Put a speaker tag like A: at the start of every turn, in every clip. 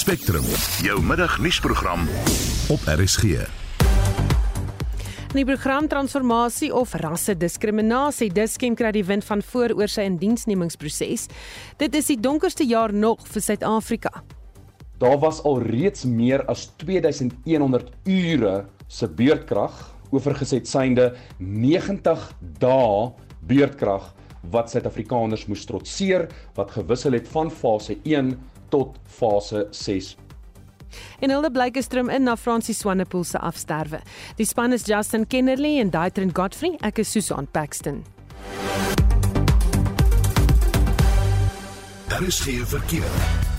A: Spectrum, jou middagnuusprogram op RSG.
B: In die program transformasie of rasse diskriminasie, Diskem kry die wind van voor oor sy indiensnemingsproses. Dit is die donkerste jaar nog vir Suid-Afrika.
C: Daar was al reeds meer as 2100 ure se beurtkrag, oorgeset synde 90 dae beurtkrag wat Suid-Afrikaners moes trotseer wat gewissel het van fase 1 tot fase 6.
B: En hulle blyk gestrom in na Francie Swanepoel se afsterwe. Die span is Justin Kennerly en Daitrin Godfrey. Ek is Susan Paxton.
A: Daar is geen verkeer.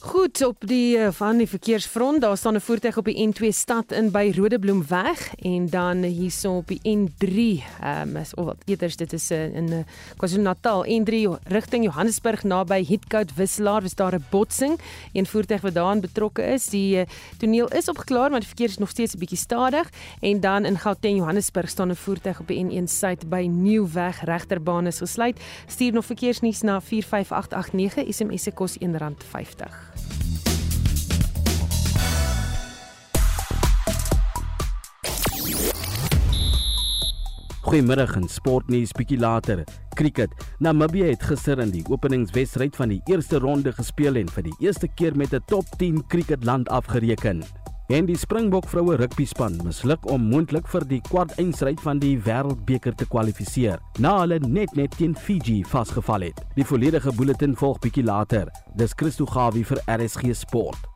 B: Goed op die eh, van die verkeersfront, daar staan 'n voertuig op die N2 stad in by Rodebloemweg en dan hierso op die N3, ehm um, of wat eerder dit is eh, in eh, KwaZulu-Natal, N3 rigting Johannesburg naby Hitcoat Wisselaar, was daar 'n botsing. Een voertuig wat daarin betrokke is. Die toneel is opgeklaar, maar die verkeer is nog steeds 'n bietjie stadig en dan in Gauteng Johannesburg staan 'n voertuig op die N1 suid by Nieuwweg regterbaan is gesluit. Stuur nog verkeersnuus na 45889 SMS se kos R1.50.
D: Goeiemiddag in sportnuus bietjie later. Cricket. Namibië het gister in die openingswedstryd van die eerste ronde gespeel en vir die eerste keer met 'n top 10 cricketland afgereken. En die Springbok vroue rugbyspan misluk om moontlik vir die kwartfinale van die Wêreldbeker te kwalifiseer, na hulle net net teen Fiji vasgeval het. Die volledige bulletin volg bietjie later. Dis Christo Gawie vir RSG Sport.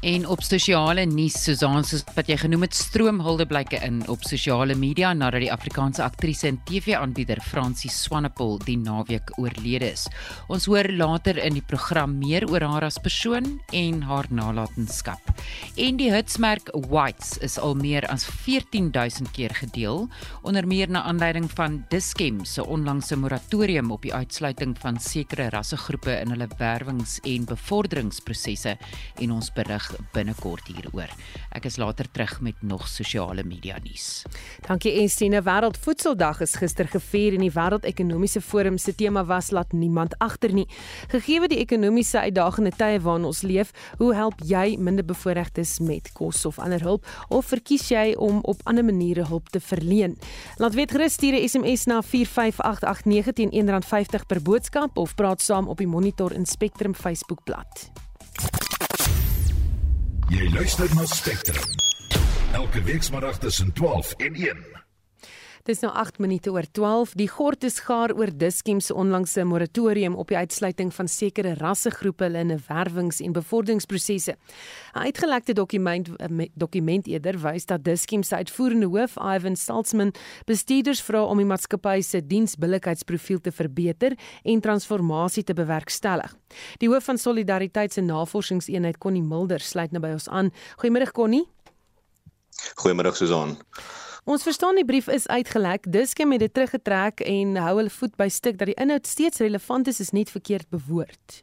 E: En op sosiale nuus Susan soos wat jy genoem het stroom huldeblyke in op sosiale media nadat die Afrikaanse aktrise en TV-aanbieder Francie Swanepoel die naweek oorlede is. Ons hoor later in die program meer oor haar as persoon en haar nalatenskap. En die hitsmerk Whites is al meer as 14000 keer gedeel onder meer na aanleiding van Dischem se onlangse moratorium op die uitsluiting van sekere rassegroepe in hulle werwings- en bevorderingsprosesse en ons berig binnekort hieroor. Ek is later terug met nog sosiale media nuus.
B: Dankie Estine. Wêreldvoedseldag is gister gevier en die Wêreldekonomiese Forum se tema was laat niemand agter nie. Gegee die ekonomiese uitdagende tye waarin ons leef, hoe help jy minderbevoorregtes met kos of ander hulp of verkies jy om op ander maniere hulp te verleen? Laat weet gerus stuur 'n SMS na 45889 teen R1.50 per boodskap of praat saam op die Monitor en Spectrum Facebookblad.
A: Jy luister na Spectrum. Elke weekmiddag tussen 12 en 1.
B: Dis nou 8 minute oor 12. Die gord is gaar oor Dischem se onlangse moratorium op die uitsluiting van sekere rassegroepe in 'n werwings- en bevorderingsprosesse. 'n Uitgelekte dokument eh, dokument eerder wys dat Dischem se uitvoerende hoof, Ivan Salzman, bestuurders vra om die maatskappy se diensbillikheidsprofiel te verbeter en transformasie te bewerkstellig. Die hoof van Solidariteit se navorsingseenheid, Connie Mulder, sluit nou by ons aan. Goeiemôre Connie.
F: Goeiemôre Susan.
B: Ons verstaan die brief is uitgelek. Diskem het dit teruggetrek en hou hulle voet by stuk dat die inhoud steeds relevant is, is net verkeerd bewoord.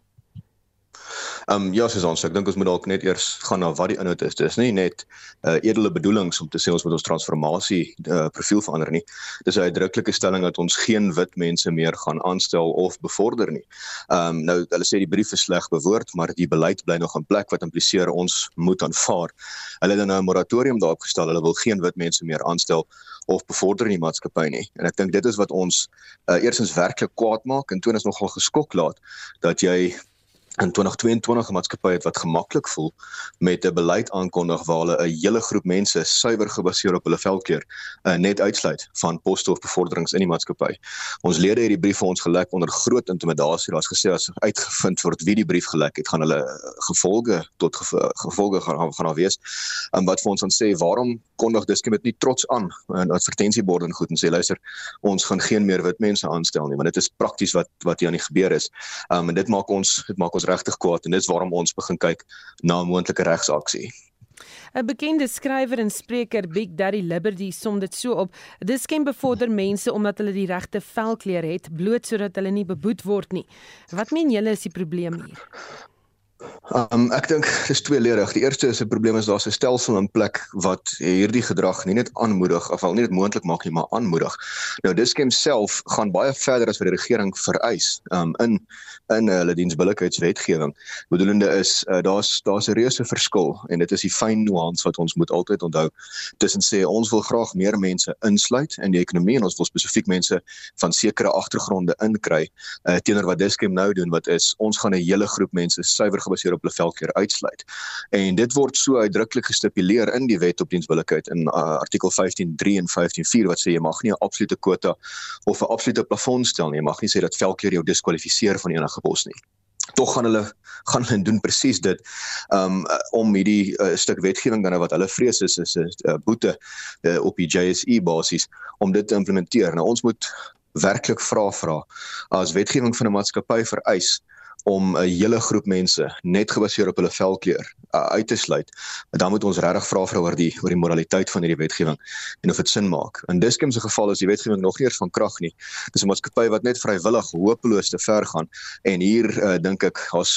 F: Ehm um, ja, soos ons, ek dink ons moet dalk net eers gaan na wat die inhoud is. Dis nie net uh, edele bedoelings om te sê ons moet ons transformasie uh, profiel verander nie. Dis 'n uitdruklike stelling dat ons geen wit mense meer gaan aanstel of bevorder nie. Ehm um, nou hulle sê die brief is sleg bewoord, maar die beleid bly nog in plek wat impliseer ons moet aanvaar. Hulle het dan nou 'n moratorium daarop gestel. Hulle wil geen wit mense meer aanstel of bevorder in die maatskappy nie. En ek dink dit is wat ons uh, eersins werklik kwaad maak en tweedens nogal geskok laat dat jy in 2022 'n maatskappy het wat gemaklik voel met 'n beleid aankondig waar hulle 'n hele groep mense suiwer gebaseer op hulle veldkeer uh, net uitsluit van poste of bevorderings in die maatskappy. Ons lede het die brief vir ons gelek onder groot intimidasie. Daar's gesê as uitgevind word wie die brief gelek het, gaan hulle eh, gevolge tot gevolge gaan gaan daar wees. En wat vir ons dan sê, waarom kondig Dischem dit nie trots aan in advertensieborde en goed en sê luister, ons gaan geen meer wit mense aanstel nie, want dit is prakties wat wat hier aan die gebeur is. Um, en dit maak ons dit maak ons regtig kwaad en dis waarom ons begin kyk na 'n moontlike regsaksie.
B: 'n Bekende skrywer en spreker, Big Daddy Liberty, som dit so op: "Dis skem bevorder mense omdat hulle die regte velkleur het, bloot sodat hulle nie beboet word nie." Wat meen julle is die probleem hier?
F: Um ek dink dis tweeledig. Die eerste is 'n probleem is daar's 'n stelsel in plek wat hierdie gedrag nie net aanmoedig of al nie dit moontlik maak nie, maar aanmoedig. Nou Dischem self gaan baie verder as wat die regering vereis um in in hulle diensbillikheidswetgewing. Bedoelende is uh, daar's daar's 'n reuse verskil en dit is die fyn nuance wat ons moet altyd onthou tussen sê ons wil graag meer mense insluit in die ekonomie en ons wil spesifiek mense van sekere agtergronde inkry uh, teenoor wat Dischem nou doen wat is ons gaan 'n hele groep mense suiwer gebaseer op hulle velkeer uitsluit. En dit word so uitdruklik gestipuleer in die wet op diensbillikheid in uh, artikel 15.3 en 15.4 wat sê jy mag nie 'n absolute kwota of 'n absolute plafon stel nie. Jy mag nie sê dat velkeer jou diskwalifiseer van enige pos nie tog gaan hulle gaan hulle doen presies dit um om hierdie uh, stuk wetgewing dan wat hulle vrees is is 'n uh, boete uh, op die JSE basis om dit te implementeer. Nou ons moet werklik vra vra as wetgewing van 'n maatskappy vereis om 'n hele groep mense net gebaseer op hulle velkleur uh, uit te sluit. Dan moet ons regtig vra vir oor die oor die moraliteit van hierdie wetgewing en of dit sin maak. In Diskem se geval is die wetgewing nog nie eens van krag nie. Dis 'n maatskappy wat net vrywillig hopeloos te ver gaan en hier uh, dink ek daar's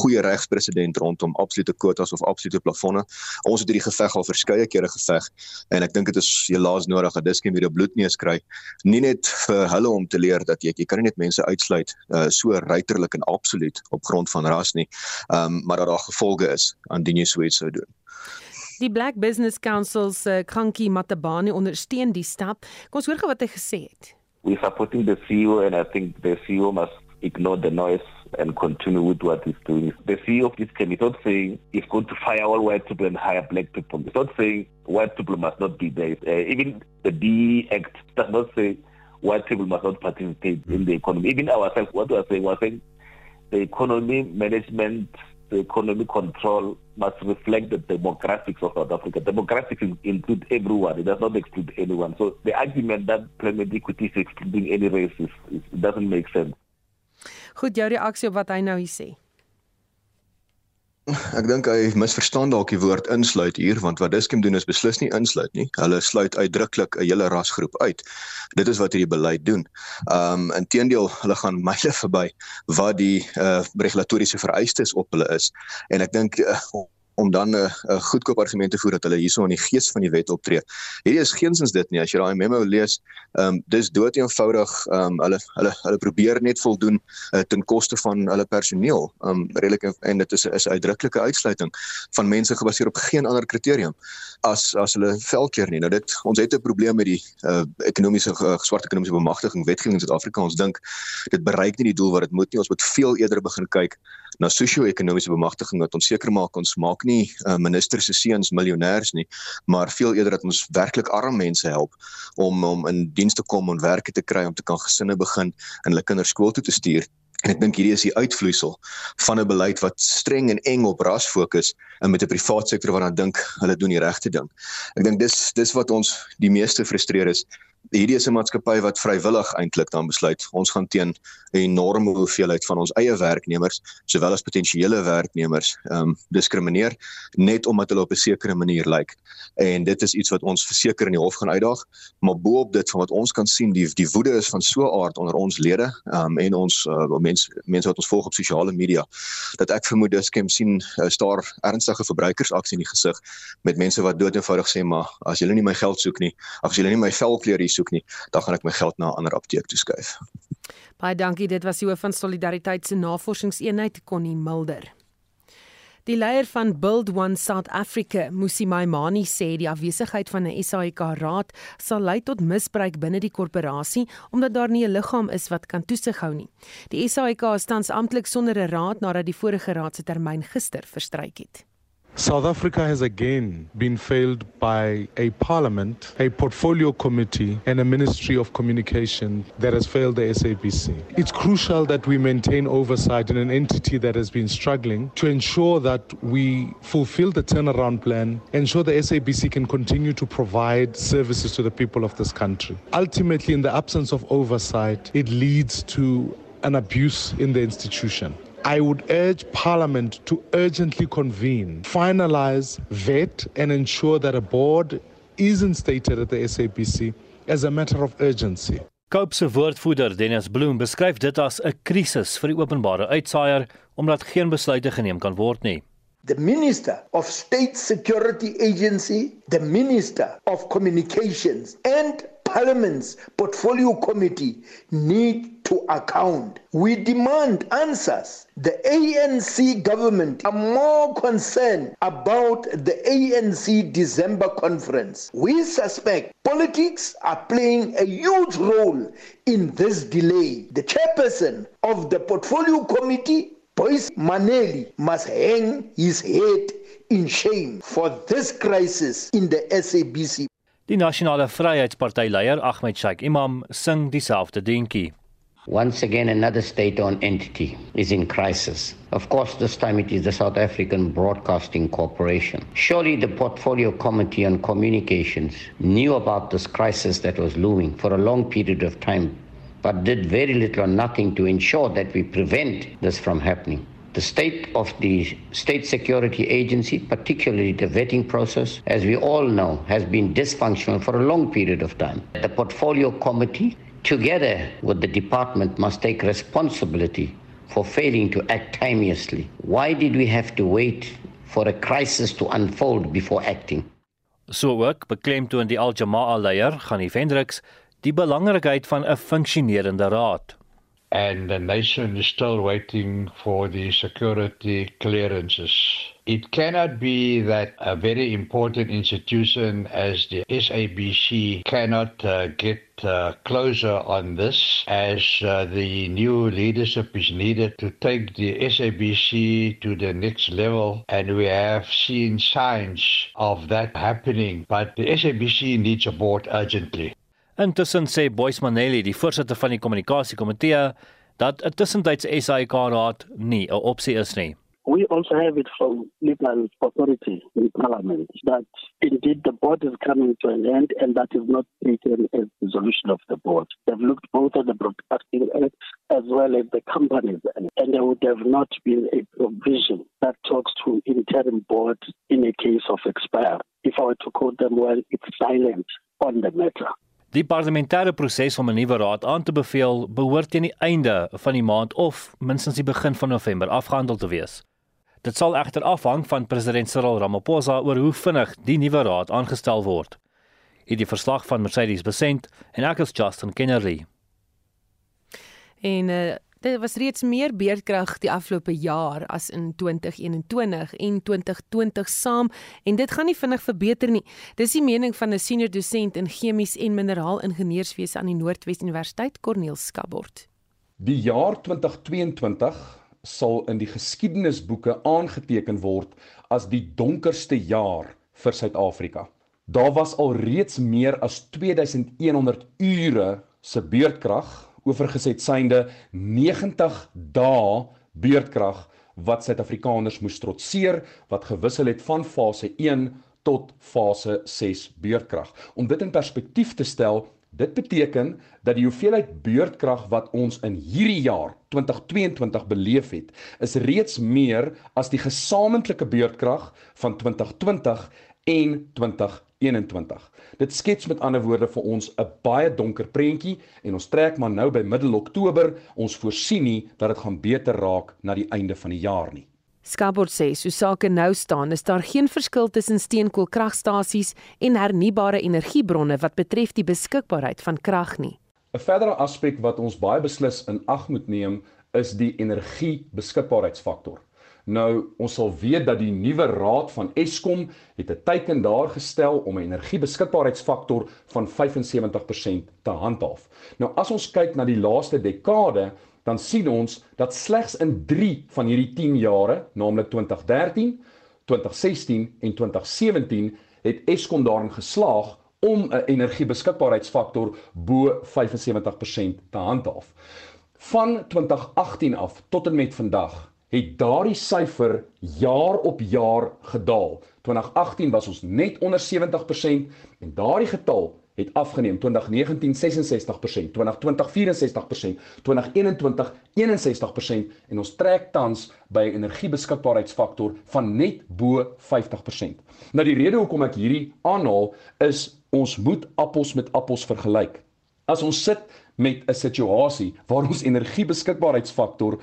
F: goeie regspresedent rondom absolute kwotas of absolute plafonne. Ons het hierdie geveg al verskeie kere geveg en ek dink dit is helaas nodig dat Diskem weer 'n bloedneus kry. Nie net vir hulle om te leer dat jy jy kan nie net mense uitsluit uh, so ruiterlik en absoluut absoluut op grond van ras nie. Ehm um, maar dat daar gevolge is indien jy so iets sou doen.
B: Die Black Business Council se uh, Krankie Matabane ondersteun die stap. Kom ons hoor gou wat hy gesê het.
G: We supporting the CEO and I think the CEO must ignore the noise and continue with what he's doing. The CEO of this can is not saying he's going to fire all white people and hire black people. He's not saying white people must not be there. Uh, even the DE Act does not say white people must not participate in the economy. Even ourselves, what we are saying, we are saying the economy management, the economy control must reflect the demographics of South Africa. Demographics include everyone; it does not exclude anyone. So the argument that climate equity is excluding any race is, is, doesn't make sense.
B: Goed, jou reaksie op wat hy nou hier sê.
F: Ek dink hy misverstaan dalk die woord insluit hier want wat Diskem doen is beslis nie insluit nie. Hulle sluit uitdruklik 'n hele rasgroep uit. Dit is wat hierdie beleid doen. Um inteendeel, hulle gaan myle verby wat die uh regulatoriese vereistes op hulle is. En ek dink uh, om dan 'n uh, 'n goedkoop argument te voer dat hulle hierso in die gees van die wet optree. Hierdie is geensins dit nie as jy daai memo lees. Ehm um, dis dood eenvoudig ehm um, hulle hulle hulle probeer net voldoen uh, ten koste van hulle personeel. Ehm um, redelik en dit is is 'n uitdruklike uitsluiting van mense gebaseer op geen ander kriterium as as hulle velkeer nie. Nou dit ons het 'n probleem met die uh, ekonomiese uh, swart ekonomiese bemagtiging wetgewing in Suid-Afrika. Ons dink dit bereik nie die doel wat dit moet nie. Ons moet veel eerder begin kyk na sosio-ekonomiese bemagtiging wat ons seker maak ons maak nie uh, minister se seuns miljonêers nie, maar veel eerder dat ons werklik arm mense help om om in diens te kom en werke te kry om te kan gesinne begin en hulle kinders skool toe te stuur. En ek dink hierdie is die uitvloeisel van 'n beleid wat streng en eng op ras fokus en met 'n privaat sektor wat dan dink hulle doen die regte ding. Ek dink dis dis wat ons die meeste frustreer is hierdie is 'n maatskappy wat vrywillig eintlik dan besluit ons gaan teen 'n enorme hoeveelheid van ons eie werknemers sowel as potensiële werknemers ehm um, diskrimineer net omdat hulle op 'n sekere manier lyk. En dit is iets wat ons verseker in die hof gaan uitdaag, maar bo-op dit van wat ons kan sien, die die woede is van so 'n aard onder ons lede ehm um, en ons uh, mense mense wat ons volg op sosiale media dat ek vermoed Diskem sien uh, staar ernstige verbruikersaksie in die gesig met mense wat dood eenvoudig sê maar as julle nie my geld soek nie, as julle nie my velkleur nie soek nie, dan gaan ek my geld na 'n ander apteek toeskuif.
B: Baie dankie, dit was die hoof van Solidariteit se navorsingseenheid Connie Mulder. Die leier van Build One South Africa, Musi Maimani, sê die afwesigheid van 'n SAIK raad sal lei tot misbruik binne die korporasie omdat daar nie 'n liggaam is wat kan toesig hou nie. Die SAIK is tans amptelik sonder 'n raad nadat die vorige raad se termyn gister verstryk het.
H: South Africa has again been failed by a parliament, a portfolio committee, and a ministry of communication that has failed the SABC. It's crucial that we maintain oversight in an entity that has been struggling to ensure that we fulfill the turnaround plan, ensure the SABC can continue to provide services to the people of this country. Ultimately, in the absence of oversight, it leads to an abuse in the institution. I would urge Parliament to urgently convene, finalize, vet, and ensure that a board is instated at the SABC as a matter of urgency.
I: Cope se woordvoerder Dennis Bloem beskryf dit as 'n krisis vir die openbare uitsaaier omdat geen besluite geneem kan word nie.
J: The Minister of State Security Agency, the Minister of Communications and Parliament's Portfolio Committee need to account. We demand answers. The ANC government are more concerned about the ANC December conference. We suspect politics are playing a huge role in this delay. The chairperson of the Portfolio Committee, Boyce Maneli, must hang his head in shame for this crisis in the SABC.
I: Die Nasionale Vryheidsparty leier Ahmed Sheikh Imam sing dieselfde dingetjie.
K: Once again, another state owned entity is in crisis. Of course, this time it is the South African Broadcasting Corporation. Surely the Portfolio Committee on Communications knew about this crisis that was looming for a long period of time, but did very little or nothing to ensure that we prevent this from happening. The state of the State Security Agency, particularly the vetting process, as we all know, has been dysfunctional for a long period of time. The Portfolio Committee together with the department, must take responsibility for failing to act timeously. Why did we have to wait for a crisis to unfold before acting?
I: So ook beklemtoon die Al Jamaa leier, Gani Vendricks, die belangrikheid van 'n funksionerende raad.
L: And the nation is still waiting for the security clearances. It cannot be that a very important institution as the SABC cannot uh, get uh, closer on this as uh, the new leadership is needed to take the SABC to the next level and we have seen signs of that happening but the SABC needs a board urgently.
I: Intussen sê Boyce Manelli, die voorsitter van die kommunikasiekomitee, dat 'n tussentydse SAIK raad nie 'n opsie is nie.
M: We also have it from legal authority in parliament that indeed the board is coming to an end and that is not taken as the solution of the board. They've looked both at the Broadcasting Act as well as the Companies Act and there would have not been a provision that talks to interim board in a case of expire. If I were to quote them well, it's silent on the matter.
I: Die parlementêre proses om 'n nuwe raad aan te beveel behoort teen die einde van die maand of minstens die begin van November afgehandel te wees. Dit sal egter afhang van president Cyril Ramaphosa oor hoe vinnig die nuwe raad aangestel word. Hierdie verslag van Mercedes Besent en ek is Justin Kennerly.
B: En uh, dit was reeds meer beerdkrag die afgelope jaar as in 2021 en 2020 saam en dit gaan nie vinnig verbeter nie. Dis die mening van 'n senior dosent in chemies en mineraal ingenieurswese aan die Noordwes Universiteit Corneel Skabort.
C: Die jaar 2022 sal in die geskiedenisboeke aangeteken word as die donkerste jaar vir Suid-Afrika. Daar was al reeds meer as 2100 ure se beurtkrag oorgeset synde 90 dae beurtkrag wat Suid-Afrikaners moes trotseer wat gewissel het van fase 1 tot fase 6 beurtkrag. Om dit in perspektief te stel, Dit beteken dat die hoeveelheid beurtkrag wat ons in hierdie jaar 2022 beleef het, is reeds meer as die gesamentlike beurtkrag van 2020 en 2021. Dit skets met ander woorde vir ons 'n baie donker prentjie en ons trek maar nou by middel Oktober, ons voorsien nie dat dit gaan beter raak na die einde van die jaar nie.
B: Skabord sê so sake nou staan is daar geen verskil tussen steenkoolkragstasies en hernubare energiebronne wat betref die beskikbaarheid van krag nie.
C: 'n Verdere aspek wat ons baie beslis in ag moet neem is die energiebeskikbaarheidsfaktor. Nou ons sal weet dat die nuwe raad van Eskom het 'n teiken daar gestel om 'n energiebeskikbaarheidsfaktor van 75% te handhaaf. Nou as ons kyk na die laaste dekade, dan sien ons dat slegs in 3 van hierdie 10 jare, naamlik 2013, 2016 en 2017, het Eskom daarin geslaag om 'n energiebeskikbaarheidsfaktor bo 75% te handhaaf. Van 2018 af tot en met vandag het daardie syfer jaar op jaar gedaal. 2018 was ons net onder 70% en daardie getal het afgeneem 2019 66%, 2020 64%, 2021 61% en ons trek tans by 'n energiebeskikbaarheidsfaktor van net bo 50%. Nou die rede hoekom ek hierdie aanhaal is ons moet appels met appels vergelyk. As ons sit met 'n situasie waar ons energiebeskikbaarheidsfaktor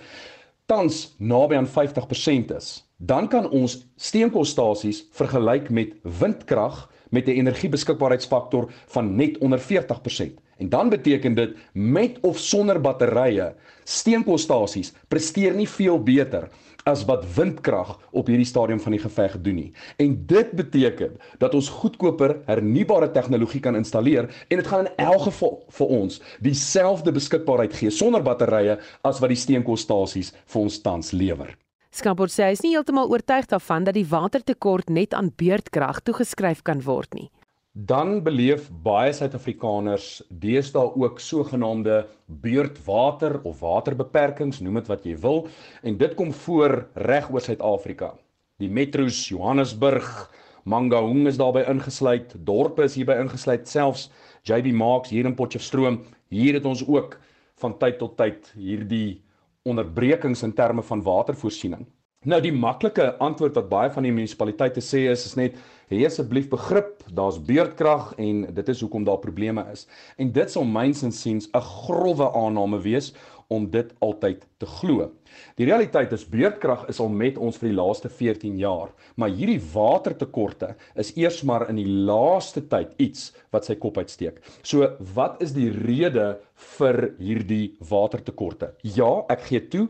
C: tans naby aan 50% is, dan kan ons steenkoolstasies vergelyk met windkrag met 'n energiebeskikbaarheidsfaktor van net onder 40%. En dan beteken dit met of sonder batterye, steenkoolstasies presteer nie veel beter as wat windkrag op hierdie stadium van die geveg doen nie. En dit beteken dat ons goedkoper hernubare tegnologie kan installeer en dit gaan in elk geval vir ons dieselfde beskikbaarheid gee sonder batterye as wat die steenkoolstasies vir ons tans lewer.
B: Skaport sê hy is nie heeltemal oortuig daarvan dat die watertekort net aan beurtkrag toegeskryf kan word nie.
C: Dan beleef baie Suid-Afrikaners deesdae ook sogenaamde beurtwater of waterbeperkings, noem dit wat jy wil, en dit kom voor reg oor Suid-Afrika. Die metro's Johannesburg, Mangaung is daarbey ingesluit, dorpe is hierby ingesluit, selfs JB Marks hier in Potchefstroom, hier het ons ook van tyd tot tyd hierdie onderbrekings in terme van watervoorsiening. Nou die maklike antwoord wat baie van die munisipaliteite sê is is net hê asseblief begrip, daar's beurtkrag en dit is hoekom daar probleme is. En dit sal myns insiens 'n grouwe aanname wees om dit altyd te glo. Die realiteit is beurtkrag is al met ons vir die laaste 14 jaar, maar hierdie watertekorte is eers maar in die laaste tyd iets wat sy kop uitsteek. So, wat is die rede vir hierdie watertekorte? Ja, ek gee toe,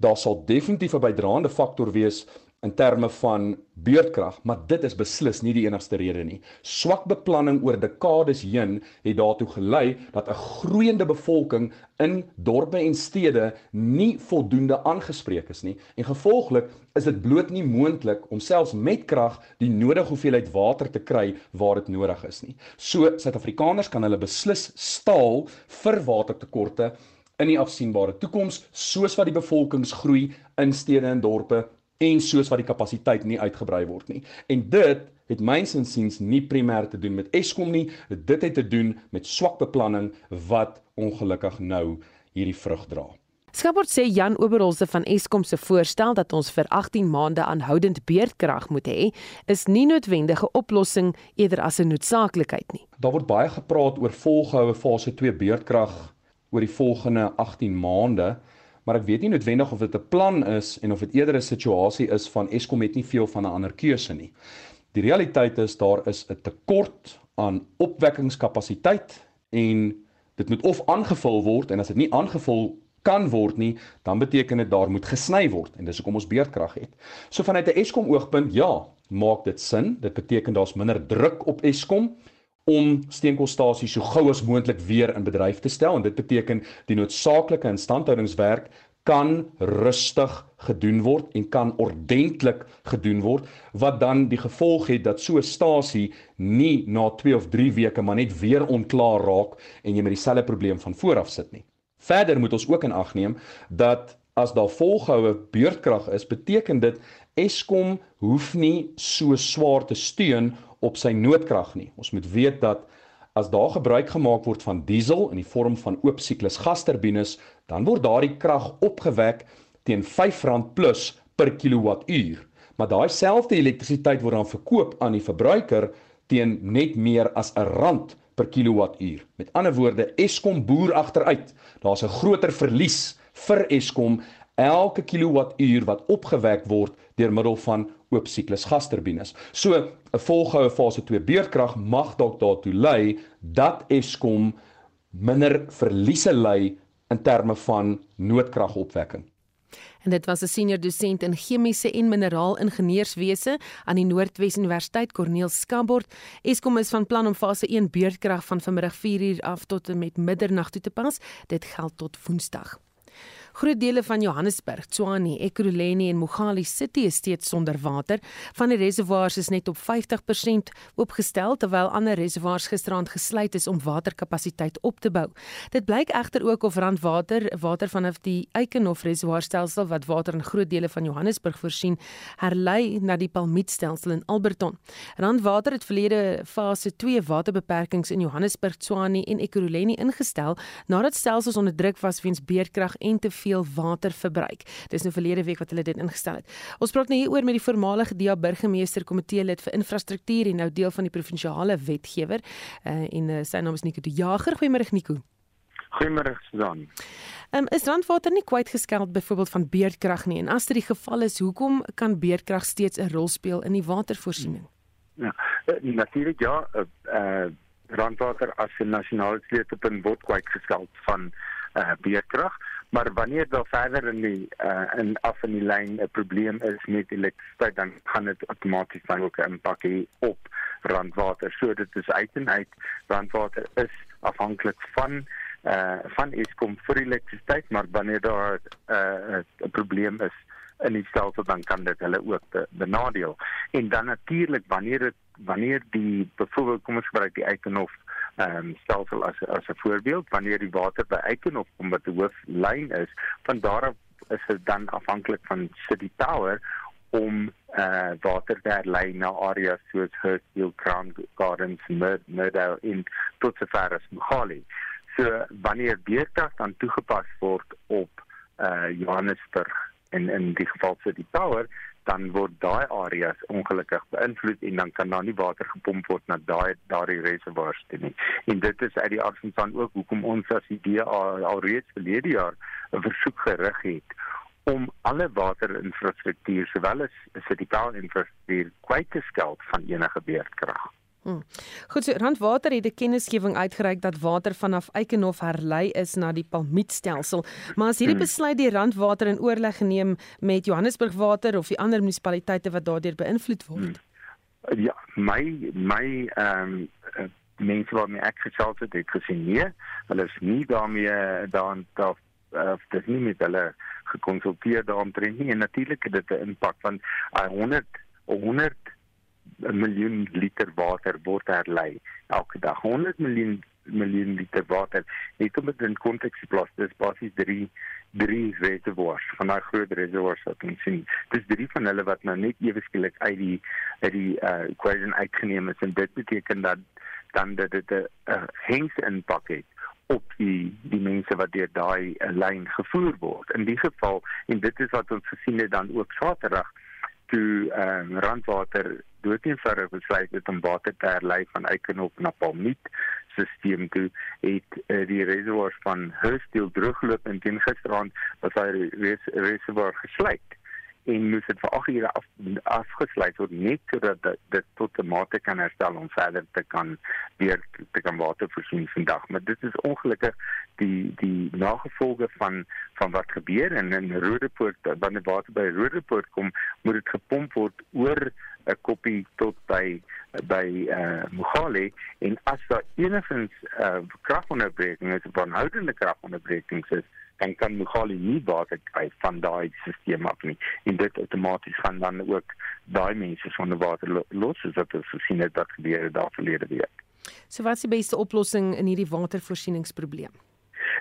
C: daar sal definitief 'n bydraende faktor wees in terme van beurtkrag, maar dit is beslis nie die enigste rede nie. Swak beplanning oor dekades heen het daartoe gelei dat 'n groeiende bevolking in dorpe en stede nie voldoende aangespreek is nie en gevolglik is dit bloot nie moontlik om selfs met krag die nodige hoeveelheid water te kry waar dit nodig is nie. So Suid-Afrikaners kan hulle beslis staal vir watertekorte in die afsienbare toekoms soos wat die bevolkingsgroei in stede en dorpe en soos wat die kapasiteit nie uitgebrei word nie. En dit het myns insiens nie primêr te doen met Eskom nie, dit het te doen met swak beplanning wat ongelukkig nou hierdie vrug dra.
B: Skaport sê Jan Oberholse van Eskom se voorstel dat ons vir 18 maande aanhoudend beerdkrag moet hê, is nie noodwendige oplossing eerder as 'n noodsaaklikheid nie.
C: Daar word baie gepraat oor volgehoue fase 2 beerdkrag oor die volgende 18 maande maar ek weet nie noodwendig of dit 'n plan is en of dit eerder 'n situasie is van Eskom het nie veel van 'n ander keuse nie. Die realiteit is daar is 'n tekort aan opwekkingskapasiteit en dit moet of aangevul word en as dit nie aangevul kan word nie, dan beteken dit daar moet gesny word en dis hoekom ons beurtkrag het. So vanuit 'n Eskom oogpunt, ja, maak dit sin. Dit beteken daar's minder druk op Eskom om steenkoolstasies so gou as moontlik weer in bedryf te stel en dit beteken die noodsaaklike instandhoudingswerk kan rustig gedoen word en kan ordentlik gedoen word wat dan die gevolg het dat so 'n stasie nie na 2 of 3 weke maar net weer onklaar raak en jy met dieselfde probleem van vooraf sit nie. Verder moet ons ook in ag neem dat as daar volgehoue beurtkrag is, beteken dit Eskom hoef nie so swaar te steun op sy noodkrag nie. Ons moet weet dat as daar gebruik gemaak word van diesel in die vorm van oop siklus gasturbines, dan word daardie krag opgewek teen R5 plus per kilowattuur. Maar daai selfde elektrisiteit word dan verkoop aan die verbruiker teen net meer as 'n rand per kilowattuur. Met ander woorde, Eskom boer agteruit. Daar's 'n groter verlies vir Eskom elke kilowattuur wat opgewek word deur middel van oop siklus gasturbines. So 'n volgehoue fase 2 beurtkrag mag dalk daartoe lei dat Eskom minder verliese ly in terme van noodkragopwekking.
B: En dit was 'n senior dosent in chemiese en mineraalingenieurswese aan die Noordwes Universiteit Corneel Skabord. Eskom is van plan om fase 1 beurtkrag van vanmiddag 4uur af tot en met middernag toe te pas. Dit geld tot Woensdag. Groot dele van Johannesburg, Tshwane, Ekurhuleni en Mogale City is steeds sonder water. Van die reservoirs is net op 50% oopgestel terwyl ander reservoirs gisterand gesluit is om waterkapasiteit op te bou. Dit blyk egter ook of Randwater water vanaf die Eikenhof reservoirstelsel wat water in groot dele van Johannesburg voorsien, herlei na die Palmietstelsel in Alberton. Randwater het verlede fase 2 waterbeperkings in Johannesburg, Tshwane en Ekurhuleni ingestel nadat stelsels onder druk was weens beerdkrag en te veel veel water verbruik. Dis nou verlede week wat hulle dit ingestel het. Ons praat nou hieroor met die voormalige DA burgemeester komitee lid vir infrastruktuur en nou deel van die provinsiale wetgewer uh, en uh, sy naam is Nico de Jager. Goeiemôre Nico.
N: Goeiemôre Susan.
B: Um, is Randwater nie kwyt geskeld byvoorbeeld van beerdkrag nie en as dit die geval is, hoekom kan beerdkrag steeds 'n rol speel in die watervoorsiening?
N: Ja, uh, natuurlik ja, uh, uh, Randwater as 'n nasionale sleutelpunt word kwyt geskeld van uh, beerdkrag, maar wanneer daar verder in die uh, in af in die lyn 'n probleem is met elektrisiteit, dan gaan dit outomaties dan ook 'n impak hê op Randwater. So dit is uit en uit Randwater is afhanklik van uh van Eskom vir elektrisiteit maar wanneer daar 'n uh, 'n probleem is in die stelsel dan kan dit hulle ook be, benadeel en dan natuurlik wanneer dit wanneer die byvoorbeeld kom ons gebruik die Eikenhof ehm um, stelsel as as 'n voorbeeld wanneer die water by Eikenhof kom wat die hooflyn is van daar af is dit dan afhanklik van City Tower om uh water te lei na areas soos Hurstfield, Crown Gardens, Meadow in tot sover as Mohali. So wanneer beerkrag dan toegepas word op uh Johannesburg en in die geval die tower dan word daai areas ongelukkig beïnvloed en dan kan daar nie water gepomp word na daai daardie reservoirs nie. En dit is uit die aard van ook hoekom ons as idee al, al reeds verlede jaar 'n versoek gerig het om alle waterinfrastruktuur sowel as power infrastruktuur kwyt te skel van enige beerdkrag.
B: Hmm. Goed, so Randwater het 'n kennisgewing uitgereik dat water vanaf Eikenhof herlei is na die Palmietstelsel. Maar as hierdie hmm. besluit die Randwater in oorleg geneem met Johannesburg Water of die ander munisipaliteite wat daardeur beïnvloed word?
N: Hmm. Ja, my my ehm um, mense wat my ek gesels het, het gesien nee, hulle is nie daarmee daan daar of dis nie met hulle gekonsulteer daaroor nie en natuurlik het dit 'n impak van 100 100 'n miljoen liter water word herlei elke dag. 100 miljoen miljoen liter water. Net om dit in konteks te plaas dis basies 3 drie reservoirs van daai groot reservoirs wat ons sien. Dis drie van hulle wat nou net ewe skielik uit die uit die uh, equation uitgeneem is en dit beteken dat dan dat dit 'n uh, hengse impak het op die die mense wat deur daai uh, lyn gevoer word. In die geval en dit is wat ons gesien het dan ook Saterdag toe ehm um, Randwater doeteenvoudig besluit het om water te herlei van Eikenhof na Palmiet stelsel toe het uh, die reservoirs van Hurstfield drooggeloop en teen gisteraand was hy res reservoir gesluit en moes dit vir 8 ure af afgesluit word net sodat dit tot 'n mate kan herstel om verder te kan weer te kan water voorsien vandag. Maar dit is ongelukkig die die nagevolge van van wat gebeur en in Rodepoort wanneer water by Rodepoort kom moet dit gepomp word oor 'n koppie tot by by eh uh, Mogale. En as daar enigins eh uh, kragonderbrekings of aanhoudende kragonderbrekings is dan kan Mugali nie water kry van daai stelsel af nie en dit outomaties gaan dan ook daai mense sonder water los soos wat ons gesien het dat gebeur daar verlede week.
B: So wat is die beste oplossing in hierdie watervoorsieningsprobleem?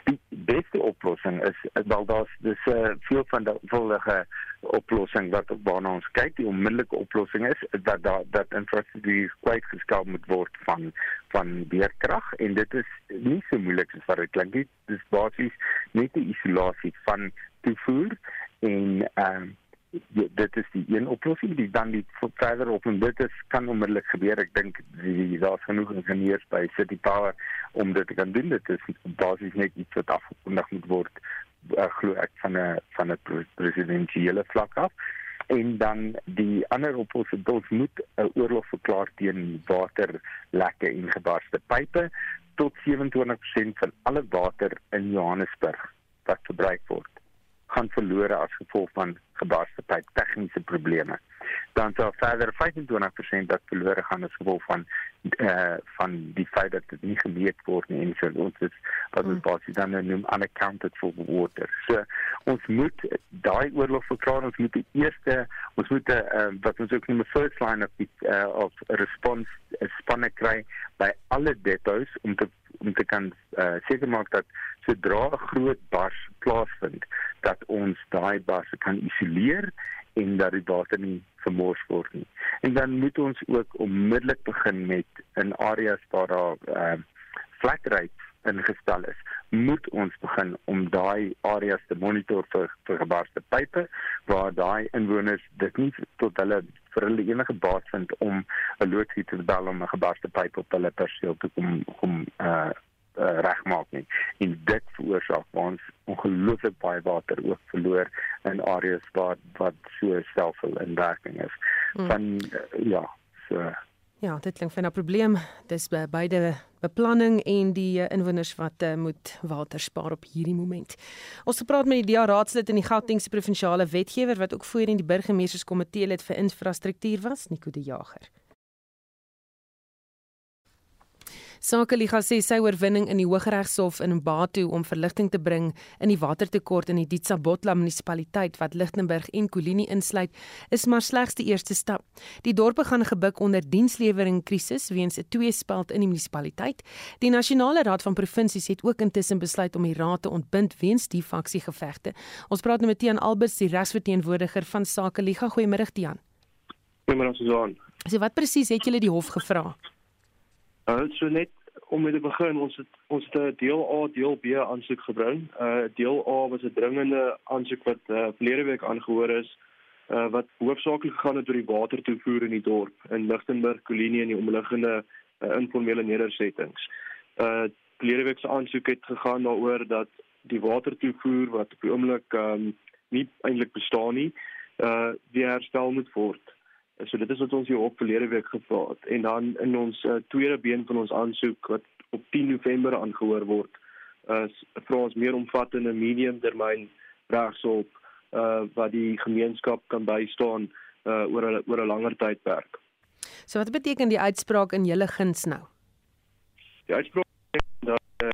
N: Die beste oplossing is wel daar's dis 'n uh, veel van die volgende oplossing wat op waarna ons kyk. Die onmiddellike oplossing is dat dat dat infrastruktuur kwyt gestel moet word van van beerkrag. En dit is nie so moeilik as wat dit klink dit is basies net die isolasie van toevoer en ehm um, dit is die een oplossing. Die dan die verder op en dit is kan onmiddellik gebeur. Ek dink daar's genoeg ingenieurs by City Power om dit te kan doen. Dit is basies net iets wat afgekondig moet word uh, glo ek van 'n van 'n presidentsiële vlak af en dan die ander oplossing dit moet 'n oorlog verklaar teen waterlekke en gebarste pipe tot 27% van alle water in Johannesburg wat verbruik word gaan verlore as gevolg van gebarste pyp tegniese probleme. Dan sal verder 25% dat verlore gaan as gevolg van eh uh, van die feit dat dit nie gemeet word nie en so. Ons is wat ons basies dan nou noem unaccounted for water. So ons moet daai oorlog verklaar. Ons moet die eerste ons moet 'n uh, wat ons ook noem 'n first line of die, uh, of response spanne kry by alle depots om te om te kan uh, seker maak dat sodra 'n groot bars plaasvind dat ons daai bars kan isoleer en dat die water nie vermors word nie. En dan moet ons ook onmiddellik begin met in areas waar daar uh, flat rates ingestel is, moet ons begin om daai areas te monitor vir vir gebarste pype waar daai inwoners dit nie tot hulle vir hulle enige baat vind om 'n loodgieter te bel om 'n gebarste pyp op hulle perseel te kom kom uh uh, regmaak nie. En dit veroorsaak ons ongelooflik baie water ook verloor in areas waar wat so selfvol in werking is. Hmm. Van uh, ja, so
B: Ja, dit klink vir 'n probleem. Dis by beide beplanning en die uh, inwoners wat uh, moet water spaar op hierdie moment. Ons het gepraat met die DA raadslid in die Gautengse provinsiale wetgewer wat ook voorheen die burgemeesterskomitee lid vir infrastruktuur was, Nico de Jager. Sakeliga sê sy oorwinning in die Hooggeregshof in Mbatu om verligting te bring in die watertekort in die Ditsabotla munisipaliteit wat Lichtenburg en Kolini insluit, is maar slegs die eerste stap. Die dorpe gaan gebuk onder dienslewering krisis weens 'n tweespalt in die munisipaliteit. Die Nasionale Raad van Provinsies het ook intussen besluit om die raad te ontbind weens die faksiegevegte. Ons praat nou met Tian Alberts, die regsverteenwoordiger van Sakeliga. Goeiemôre Tian.
O: Goeiemôre Susan.
B: So wat presies het julle die hof gevra?
O: Uh, so net om mee te begin, ons het ons het 'n deel A, deel B aansoek gebring. Uh deel A was 'n dringende aansoek wat uh verlede week aangehoor is uh wat hoofsaaklik gegaan het oor die watertoevoer in die dorp in Lichtenburg, Kolinie en die omliggende uh, informele nedersettings. Uh verlede week se aansoek het gegaan daaroor dat die watertoevoer wat op die oomblik um nie eintlik bestaan nie, uh weer herstel moet word. So dit is wat ons hier op verlede week gevra het en dan in ons uh, tweede been van ons aansoek wat op 10 November aangehoor word, is uh, vra ons meer omvattende medium termyn regshulp uh wat die gemeenskap kan bystaan uh oor 'n oor 'n langer tydperk.
B: So wat beteken die uitspraak in julle guns nou?
O: Die uitspraak dat uh,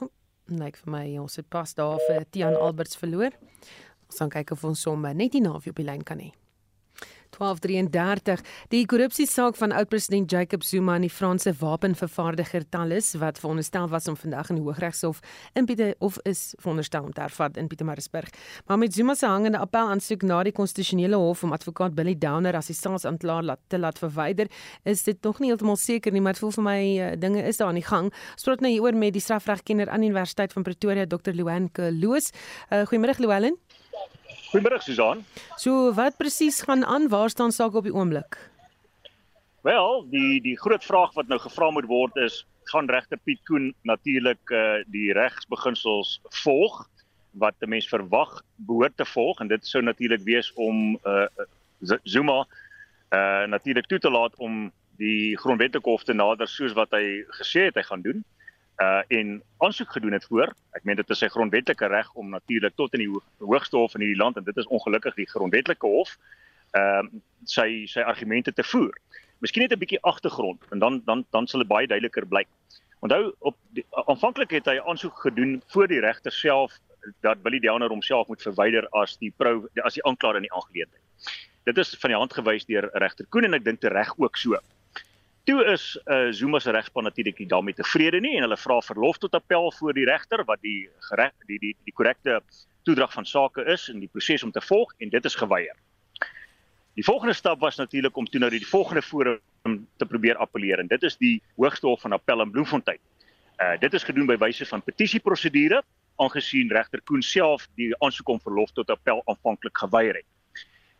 B: oh, Net vir my ons het pas daar vir Tian Alberts verloor. Ons gaan kyk of ons sommer net die naaf op die lyn kan hê. 1233 die korrupsiesaak van oud-president Jacob Zuma en die Franse wapenvervaardiger Thales wat veronderstel was om vandag in die Hooggeregshof in Pieter of is veronderstel om te hervat in Pietermaritzburg. Maar met Zuma se hangende appel aansoek na die konstitusionele hof om advokaat Billy Downer as die staatsanklaer laat te laat verwyder, is dit nog nie heeltemal seker nie, maar dit voel vir my uh, dinge is daar aan die gang. Ons praat nou hieroor met die strafregkenner aan die Universiteit van Pretoria, Dr. Luan Kloos. Uh, Goeiemôre Luan.
P: Goeiemôre Susan.
B: So wat presies gaan aan? Waar staan sake op die oomblik?
P: Wel, die die groot vraag wat nou gevra moet word is, gaan regter Piet Koen natuurlik uh, die regsbeginsels volg wat 'n mens verwag behoort te volg en dit sou natuurlik wees om uh, Zuma uh natuurlik toe te laat om die grondwetlike hof te nader soos wat hy gesê het hy gaan doen uh en aansoek gedoen het voor. Ek meen dit is sy grondwetlike reg om natuurlik tot in die hoogste hof in hierdie land en dit is ongelukkig die grondwetlike hof ehm uh, sy sy argumente te voer. Miskien net 'n bietjie agtergrond en dan dan dan sal dit baie duideliker blyk. Onthou op aanvanklik het hy aansoek gedoen voor die regter self dat Billy Downer homself moet verwyder as die pro as die aanklaer in die aangeleentheid. Dit is van die hand gewys deur regter Koen en ek dink te reg ook so. Toe is uh, Zuma se regspan natuurlik nie daarmee tevrede nie en hulle vra verlof tot appel voor die regter wat die gereg die die die korrekte toedrag van sake is in die proses om te volg en dit is geweier. Die volgende stap was natuurlik om toe nou die volgende forum te probeer appeleer en dit is die Hoogste Hof van Appel in Bloemfontein. Uh dit is gedoen by wyse van petisieprosedure aangesien regter Koen self die aansoek om verlof tot appel aanvanklik geweier het.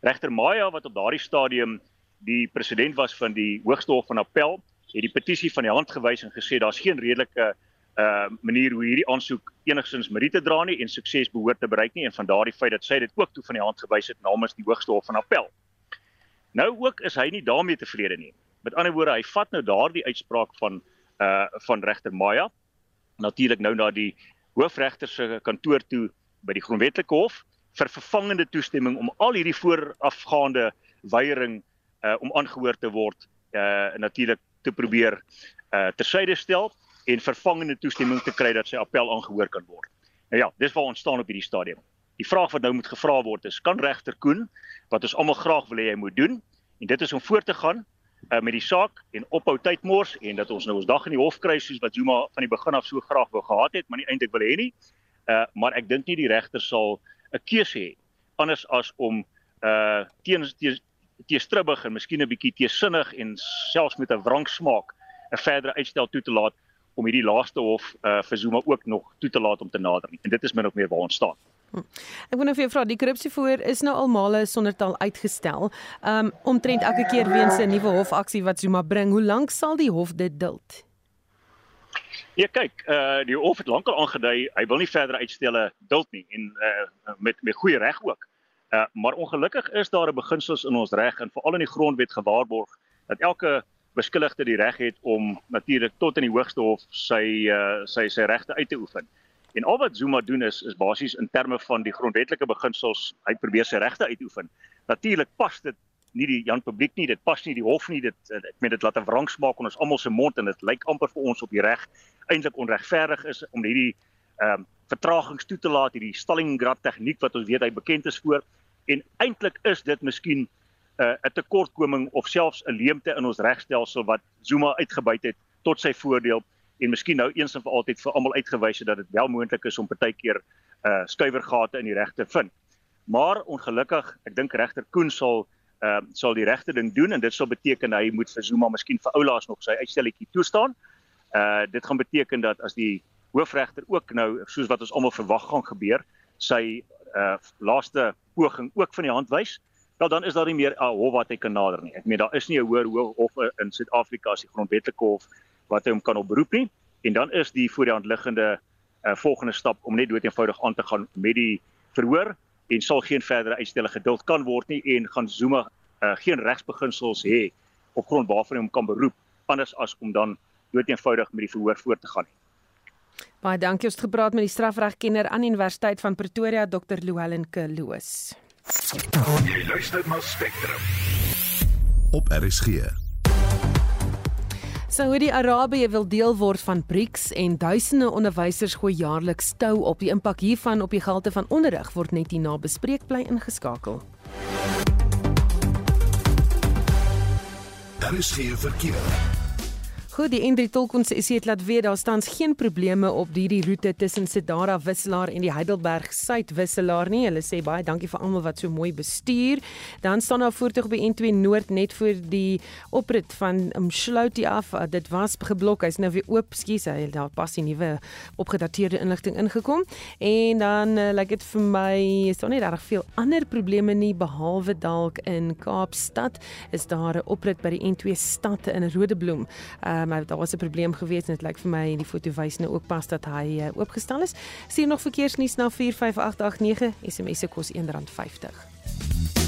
P: Regter Maya wat op daardie stadium die president was van die Hoogste Hof van Appel, het die petisie van die hand gewys en gesê daar's geen redelike uh manier hoe hierdie aansoek enigstens meriete dra nie en sukses behoort te bereik nie en van daardie feit dat sy dit ook toe van die hand gewys het namens die Hoogste Hof van Appel. Nou ook is hy nie daarmee tevrede nie. Met ander woorde, hy vat nou daardie uitspraak van uh van regter Maya natuurlik nou na die hoofregter se kantoor toe by die grondwetlike hof vir vervangende toestemming om al hierdie voorafgaande weiering uh om aangehoor te word uh natuurlik te probeer uh tersyde stel en vervangende toestemming te kry dat sy appel aangehoor kan word. Nou ja, dis waar ons staan op hierdie stadium. Die vraag wat nou moet gevra word is kan regter Koen wat ons almal graag wil hê hy moet doen en dit is om voort te gaan uh met die saak en ophou tyd mors en dat ons nou ons dag in die hof kry soos wat Zuma van die begin af so graag wou gehad het, maar nie eintlik wil hê nie. Uh maar ek dink nie die regter sal 'n keuse hê anders as om uh teen teestribbig en miskien 'n bietjie teesinnig en selfs met 'n wrang smaak 'n verdere uitstel toe te laat om hierdie laaste hof uh, vir Zuma ook nog toe te laat om te nader. En dit is min of meer waar ons staan.
B: Hm. Ek wonder of jy vra die korrupsievoer is nou al male sonder taal uitgestel. Um omtrent elke keer weens 'n nuwe hofaksie wat Zuma bring. Hoe lank sal die hof dit duld?
P: Ja kyk, uh die hof het lankal aangedui hy wil nie verder uitstelle duld nie en uh met met goeie reg ook. Uh maar ongelukkig is daar 'n beginsels in ons reg en veral in die grondwet gewaarborg dat elke beskuldigde die reg het om natuurlik tot in die hoogste hof sy uh sy sy regte uit te oefen. En al wat Zuma doen is is basies in terme van die grondwetlike beginsels, hy probeer sy regte uitoefen. Natuurlik pas dit nie die Jan publiek nie, dit pas nie die hof nie, dit ek meen dit laat 'n wrang smaak in ons almal se mond en dit lyk amper vir ons op die reg eintlik onregverdig is om hierdie ehm um, vertragings toe te laat, hierdie Stalingrad tegniek wat ons weet hy bekend is vir en eintlik is dit miskien 'n uh, tekortkoming of selfs 'n leemte in ons regstelsel wat Zuma uitgebuit het tot sy voordeel en miskien nou eens en vir altyd vir almal uitgewys het dat dit wel moontlik is om partykeer uh skuiwergate in die reg te vind. Maar ongelukkig, ek dink regter Koen sal uh sal die regte ding doen en dit sal beteken hy moet vir Zuma miskien vir oulaas nog sy uitstelletjie toestaan. Uh dit gaan beteken dat as die hoofregter ook nou soos wat ons almal verwag gaan gebeur, sy uh laaste poging ook van die hand wys, wel dan is daar nie meer 'n hof wat hy kan nader nie. Ek meen daar is nie 'n hoër hof in Suid-Afrika as die grondwetlike hof wat hy hom kan oproep nie en dan is die voor die hand liggende uh, volgende stap om net dood eenvoudig aan te gaan met die verhoor en sal geen verdere uitstelle geduld kan word nie en gaan Zuma uh, geen regsbeginsels hê op grond waarvan hy hom kan beroep anders as om dan dood eenvoudig met die verhoor voort te gaan nie.
B: Baie dankie ons het gepraat met die strafregkenner aan Universiteit van Pretoria Dr. Louwelen Kloos.
A: Jy luister na Spectrum op RSG.
B: Saudi-Arabië wil deel word van BRICS en duisende onderwysers gooi jaarliks stou op. Die impak hiervan op die gehalte van onderrig word net hierna bespreek bly ingeskakel.
A: Daar is geen verkeer.
B: Goed, die N3 tolkonses het laat weet daar staan geen probleme op hierdie roete tussen Sedara Wisselaar en die Heidelberg Suid Wisselaar nie. Hulle sê baie dankie vir almal wat so mooi bestuur. Dan staan daar voertuig by N2 Noord net voor die oprit van Umsloutie af. Uh, dit was geblok. Hy's nou weer oop. Skus, hy daar pas die nuwe opgedateerde inligting ingekom. En dan uh, lyk like dit vir my is daar nie regtig veel ander probleme nie behalwe dalk in Kaapstad is daar 'n oprit by die N2 stad in Rodebloem. Uh, uh, maar daar was 'n probleem gewees en dit lyk vir my en die foto wys nou ook pas dat hy uh, oopgestel is. Sien nog verkeersnuus na 45889 SMS se kos R1.50.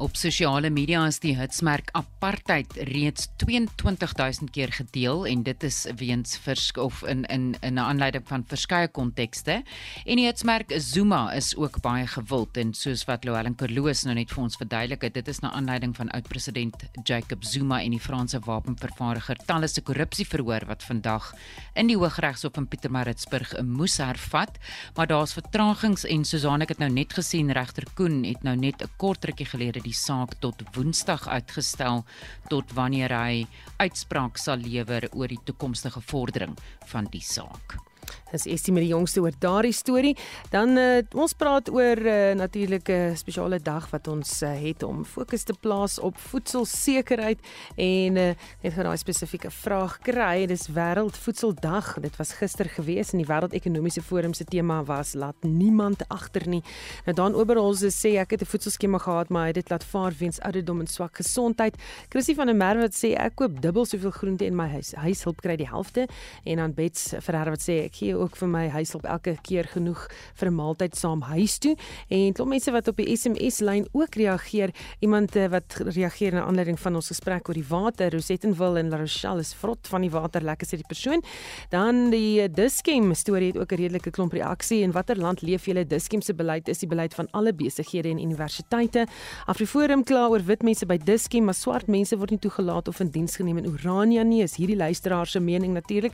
E: Op sosiale media is die hitsmerk apartheid reeds 22000 keer gedeel en dit is weens versk of in in in 'n aanleiding van verskeie kontekste. En die hitsmerk Zuma is ook baie gewild en soos wat Louwelen Kerloos nou net vir ons verduidelik het, dit is na aanleiding van oud-president Jacob Zuma en die Franse wapenvervaardiger talle se korrupsieverhoor wat vandag in die Hooggeregshof in Pietermaritzburg moes hervat, maar daar's vertragings en Susan ek het nou net gesien regter Koen het nou net 'n kort rukkie gelede die saak tot Woensdag uitgestel tot wanneer hy uitspraak sal lewer oor die toekomstige vordering van die saak.
B: Dis Estie met die jongste oor daardie storie. Dan uh, ons praat oor uh, natuurlik 'n spesiale dag wat ons uh, het om fokus te plaas op voedselsekerheid en uh, het gaan daai spesifieke vraag kry. Dis wêreldvoedseldag. Dit was gister gewees en die wêreldekonomiese forum se tema was laat niemand agter nie. Nou dan oorals sê ek het 'n voedselskema gehad maar hy het dit laat vaar weens ouderdom en swak gesondheid. Chrissy van der Merwe wat sê ek koop dubbel soveel groente in my huis. Huishulp kry die helfte en dan Bets Ferreira wat sê ek gee ook vir my huishulp elke keer genoeg vir 'n maaltyd saam huis toe. En klop mense wat op die SMS lyn ook reageer. Iemand eh, wat reageer na aanleiding van ons gesprek oor die water. Rosettenville en La Rochelle is vrot van die water, lekker sê die persoon. Dan die Diskem storie het ook 'n redelike klomp reaksie. In watter land leef julle? Diskem se beleid is die beleid van alle besighede en universiteite. Afriforum kla oor wit mense by Diskem, maar swart mense word nie toegelaat of in diens geneem in Orania nie. Is hierdie luisteraar se mening natuurlik.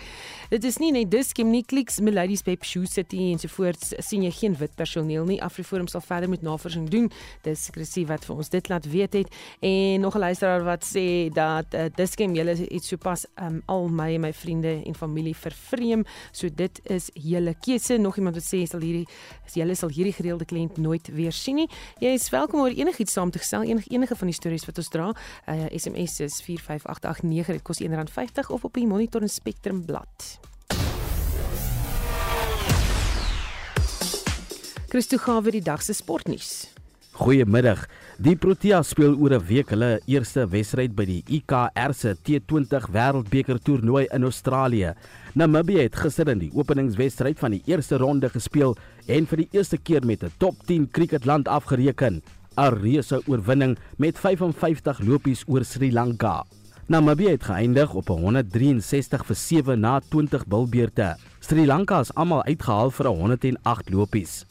B: Dit is nie net Diskem nie, Bus, Miladys Pep Shoe City ensovoorts sien jy geen wit personeel nie. Afriforum sal verder met navorsing doen. Dis Chrissy wat vir ons dit laat weet het en nog 'n luisteraar wat sê dat uh, Diskem julle iets sopas um, al my en my vriende en familie vervreem. So dit is julle keuse. Nog iemand wat sê sal hierdie julle sal hierdie gereelde kliënt nooit weer sien nie. Jy is welkom oor enigiets saam te gestel, enige enige van die stories wat ons dra. Uh, SMS is 45889 dit kos R1.50 of op die Monitor en Spectrum blad. Christo Gawe die dag se sportnuus.
D: Goeiemiddag. Die Proteas speel oor 'n week hulle eerste wedstryd by die IKR se T20 Wêreldbeker toernooi in Australië. Namibië het gister in die openingswedstryd van die eerste ronde gespeel en vir die eerste keer met 'n top 10 cricketland afgereken. 'n Reuse oorwinning met 55 lopies oor Sri Lanka. Namibië het geëindig op 163 vir 7 na 20 bilbeerte. Sri Lanka is almal uitgehaal vir 108 lopies.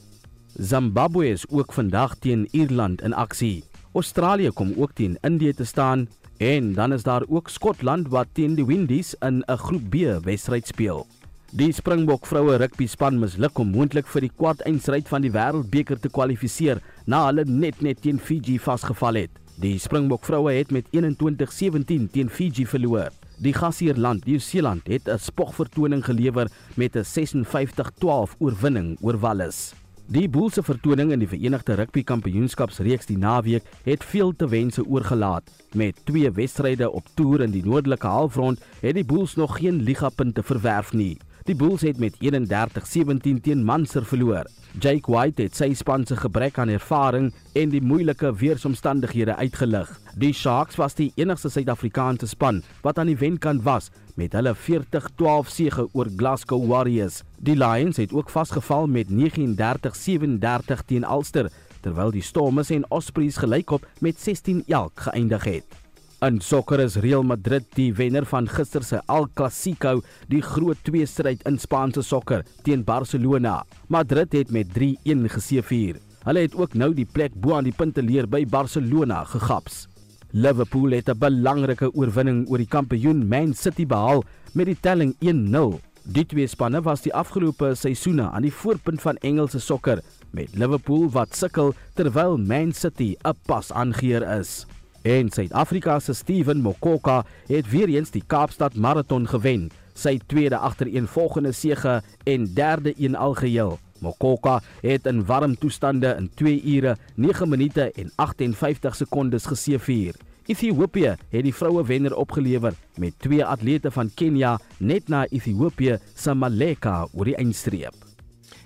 D: Zimbabwe is ook vandag teen Ierland in aksie. Australië kom ook teen Indië te staan en dan is daar ook Skotland wat teen die Windies in 'n Groep B wedstryd speel. Die Springbok vroue rugby span misluk om moontlik vir die kwart-eindstryd van die Wêreldbeker te kwalifiseer na hulle net net teen Fiji vasgeval het. Die Springbok vroue het met 21-17 teen Fiji verloor. Die gasheerland, Nieu-Seeland, het 'n spogvertoning gelewer met 'n 56-12 oorwinning oor Wallis. Die Bulls se vertoning in die Verenigde Rugby Kampioenskapsreeks die naweek het veel te wense oorgelaat. Met twee wedstryde op toer in die noordelike halfrond het die Bulls nog geen ligapunte verwerf nie. Die Bulls het met 31-17 teen Munster verloor. Jake White het sy span se gebrek aan ervaring en die moeilike weeromstandighede uitgelig. Die Sharks was die enigste Suid-Afrikaanse span wat aan die wenkant was met hulle 40-12 sege oor Glasgow Warriors. Die Lions het ook vasgeval met 39-37 teen Ulster terwyl die Stormers en Ospreys gelykop met 16-11 geëindig het. In sokker is Real Madrid die wenner van gister se El Clasico, die groot tweestryd in Spaanse sokker teen Barcelona. Madrid het met 3-1 geseëvier. Hulle het ook nou die plek bo aan die punteleer by Barcelona gegaps. Liverpool het 'n belangrike oorwinning oor die kampioen Man City behaal met die telling 1-0. Die twee spanne was die afgelope seisoene aan die voorpunt van Engelse sokker met Liverpool wat sukkel terwyl Man City 'n pas aangeheer is. En Suid-Afrika se Steven Mokoka het weer eens die Kaapstad Marathon gewen, sy tweede agtereenvolgende sege en derde een algeheel. Mokoka het in warm toestande in 2 ure 9 minute en 58 sekondes geseëvier. Ethiopië het die vroue wenner opgelewer met twee atlete van Kenia net na Ethiopië se Maleka oor die eindstreep.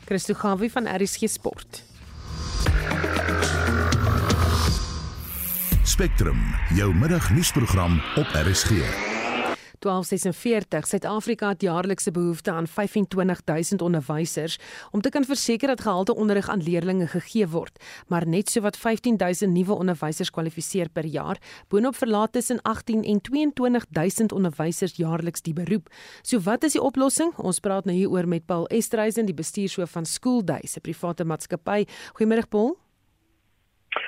B: Christo Gawie van RSG Sport.
A: Spectrum, jou middagnuusprogram op RSG.
B: 1246 Suid-Afrika het jaarlikse behoefte aan 25000 onderwysers om te kan verseker dat gehalte onderrig aan leerders gegee word, maar net sowat 15000 nuwe onderwysers kwalifiseer per jaar. Boonop verlaat tussen 18 en 22000 onderwysers jaarliks die beroep. So wat is die oplossing? Ons praat nou hieroor met Paul Estreisen, die bestuurshoof van School Days, 'n private maatskappy. Goeiemôre Paul.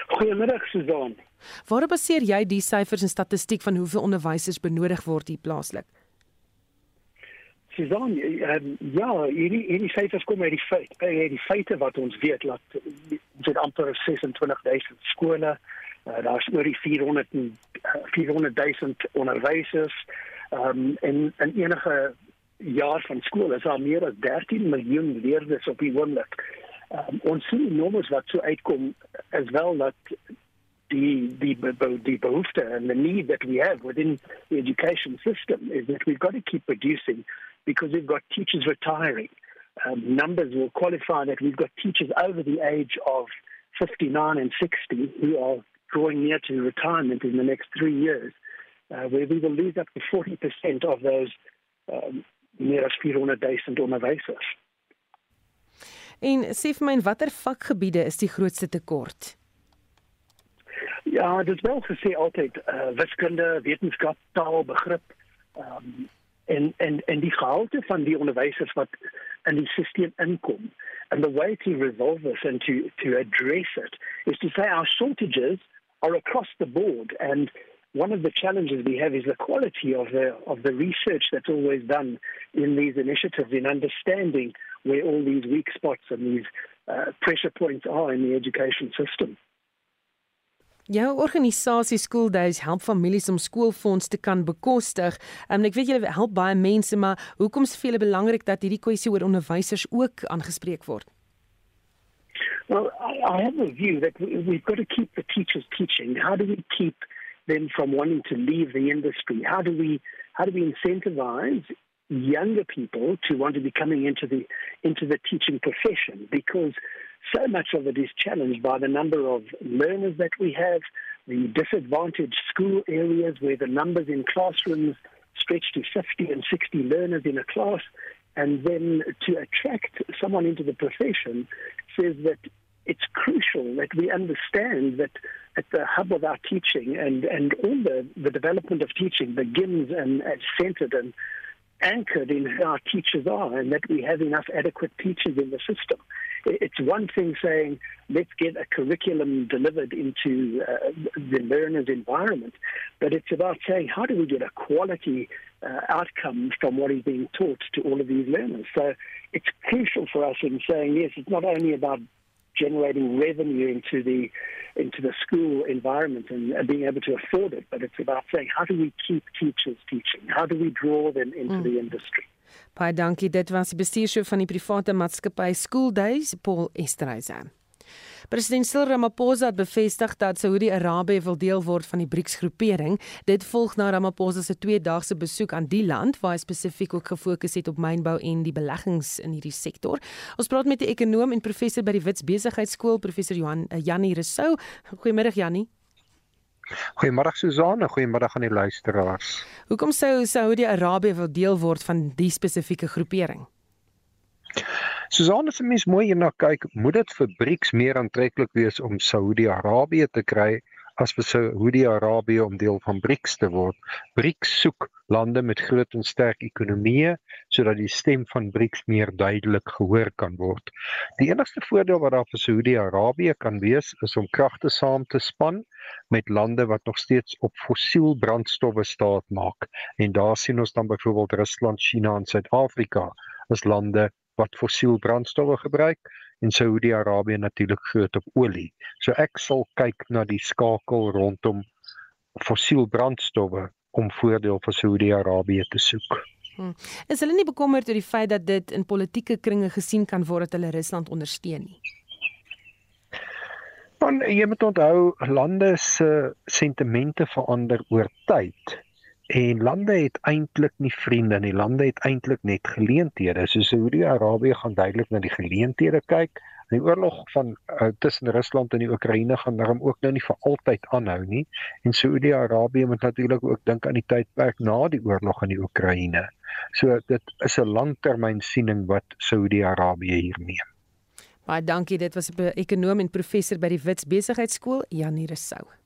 Q: Goeiemiddag Susan.
B: Waarop baseer jy die syfers en statistiek van hoeveel onderwysers benodig word hier plaaslik?
Q: Susan, um, ja, hierdie hierdie syfers kom uit die feit, uit die feite wat ons weet dat ons het amper 26000 skole, uh, daar's oor die 400 400 000 onderwysers, um, en en enige jaar van skool is daar meer as 13 miljoen leerders op die oomblik. Um, ons sien die nommers wat so uitkom as wel dat the, the, the behoefte and the need that we have within the education system is that we've got to keep producing because we've got teachers retiring. Um, numbers will qualify that we've got teachers over the age of 59 and 60 who are drawing near to retirement in the next three years, uh, where we will lose up to 40% of those um, meer as 400,000 onderwysers.
B: En sê vir my in watter vakgebiede is die grootste tekort?
Q: Ja, dit is wel gesê altyd uh, wiskunde, wetenskap, taal, begrip. Um, en en en die gehalte van die onderwysers wat in die stelsel inkom. And the way to resolve this and to to address it is to say our shortages are across the board and one of the challenges we have is the quality of the of the research that's always done in these initiatives in understanding where all these weak spots and these uh, pressure points are in the education system.
B: Jou organisasie School Days help families om skoolfonds te kan bekostig. Um, ek weet julle help baie mense, maar hoekom is julle belangrik dat hierdie kwessie oor onderwysers ook aangespreek word?
Q: Well, I, I have a view that we, we've got to keep the teachers teaching. How do we keep them from wanting to leave the industry? How do we how do we incentivize younger people to want to be coming into the into the teaching profession? Because so much of it is challenged by the number of learners that we have, the disadvantaged school areas where the numbers in classrooms stretch to 50 and 60 learners in a class. And then to attract someone into the profession says that it's crucial that we understand that at the hub of our teaching and, and all the, the development of teaching begins and, and centered and anchored in who our teachers are and that we have enough adequate teachers in the system. It's one thing saying, let's get a curriculum delivered into uh, the learner's environment, but it's about saying, how do we get a quality uh, outcome from what is being taught to all of these learners? So it's crucial for us in saying, yes, it's not only about generating revenue into the into the school environment and, and, being able to afford it. But it's about saying how do we keep teachers teaching? How do we draw them into mm. the industry?
B: Baie dankie. Dit was die bestuurshoof van die private maatskappy School Days, Paul Esterhuizen. President Cyril Ramaphosa het bevestig dat Saudi-Arabië wil deel word van die BRICS-groepering. Dit volg na Ramaphosa se tweedaagse besoek aan die land waar hy spesifiek ook gefokus het op mynbou en die beleggings in hierdie sektor. Ons praat met 'n ekonom en professor by die Wits Besigheidsskool, professor Johan uh, Jannie Rousseau. Goeiemôre Jannie.
R: Goeiemôre Suzanne, goeiemôre aan die luisteraars.
B: Hoekom sou Saudi-Arabië wil deel word van die spesifieke groepering?
R: Susan as 'n mens mooi hierna kyk, moet dit vir BRICS meer aantreklik wees om Saudi-Arabië te kry as vir Saudi-Arabië om deel van BRICS te word. BRICS soek lande met groot en sterk ekonomieë sodat die stem van BRICS meer duidelik gehoor kan word. Die enigste voordeel wat daar vir Saudi-Arabië kan wees is om kragte saam te span met lande wat nog steeds op fossiel brandstowwe staat maak. En daar sien ons dan byvoorbeeld Rusland, China en Suid-Afrika as lande wat fossiel brandstowwe gebruik en Saudi-Arabië natuurlik groot op olie. So ek sal kyk na die skakel rondom fossiel brandstowwe om voordeel vir Saudi-Arabië te soek.
B: Hmm. Is hulle nie bekommerd oor die feit dat dit in politieke kringe gesien kan word dat hulle Rusland ondersteun nie?
R: Want jy moet onthou lande se sentimente verander oor tyd. En lande het eintlik nie vriende nie. Lande het eintlik net geleenthede. So Saudi-Arabië gaan duidelik na die geleenthede kyk. Die oorlog van uh, tussen Rusland en die Oekraïne gaan daarom ook nou nie vir altyd aanhou nie. En Saudi-Arabië moet natuurlik ook dink aan die tydperk na die oorlog in die Oekraïne. So dit is 'n langtermynsiening wat Saudi-Arabië hier neem.
B: Baie dankie. Dit was 'n ekonom en professor by die Wits Besigheidsskool, Janie Resou.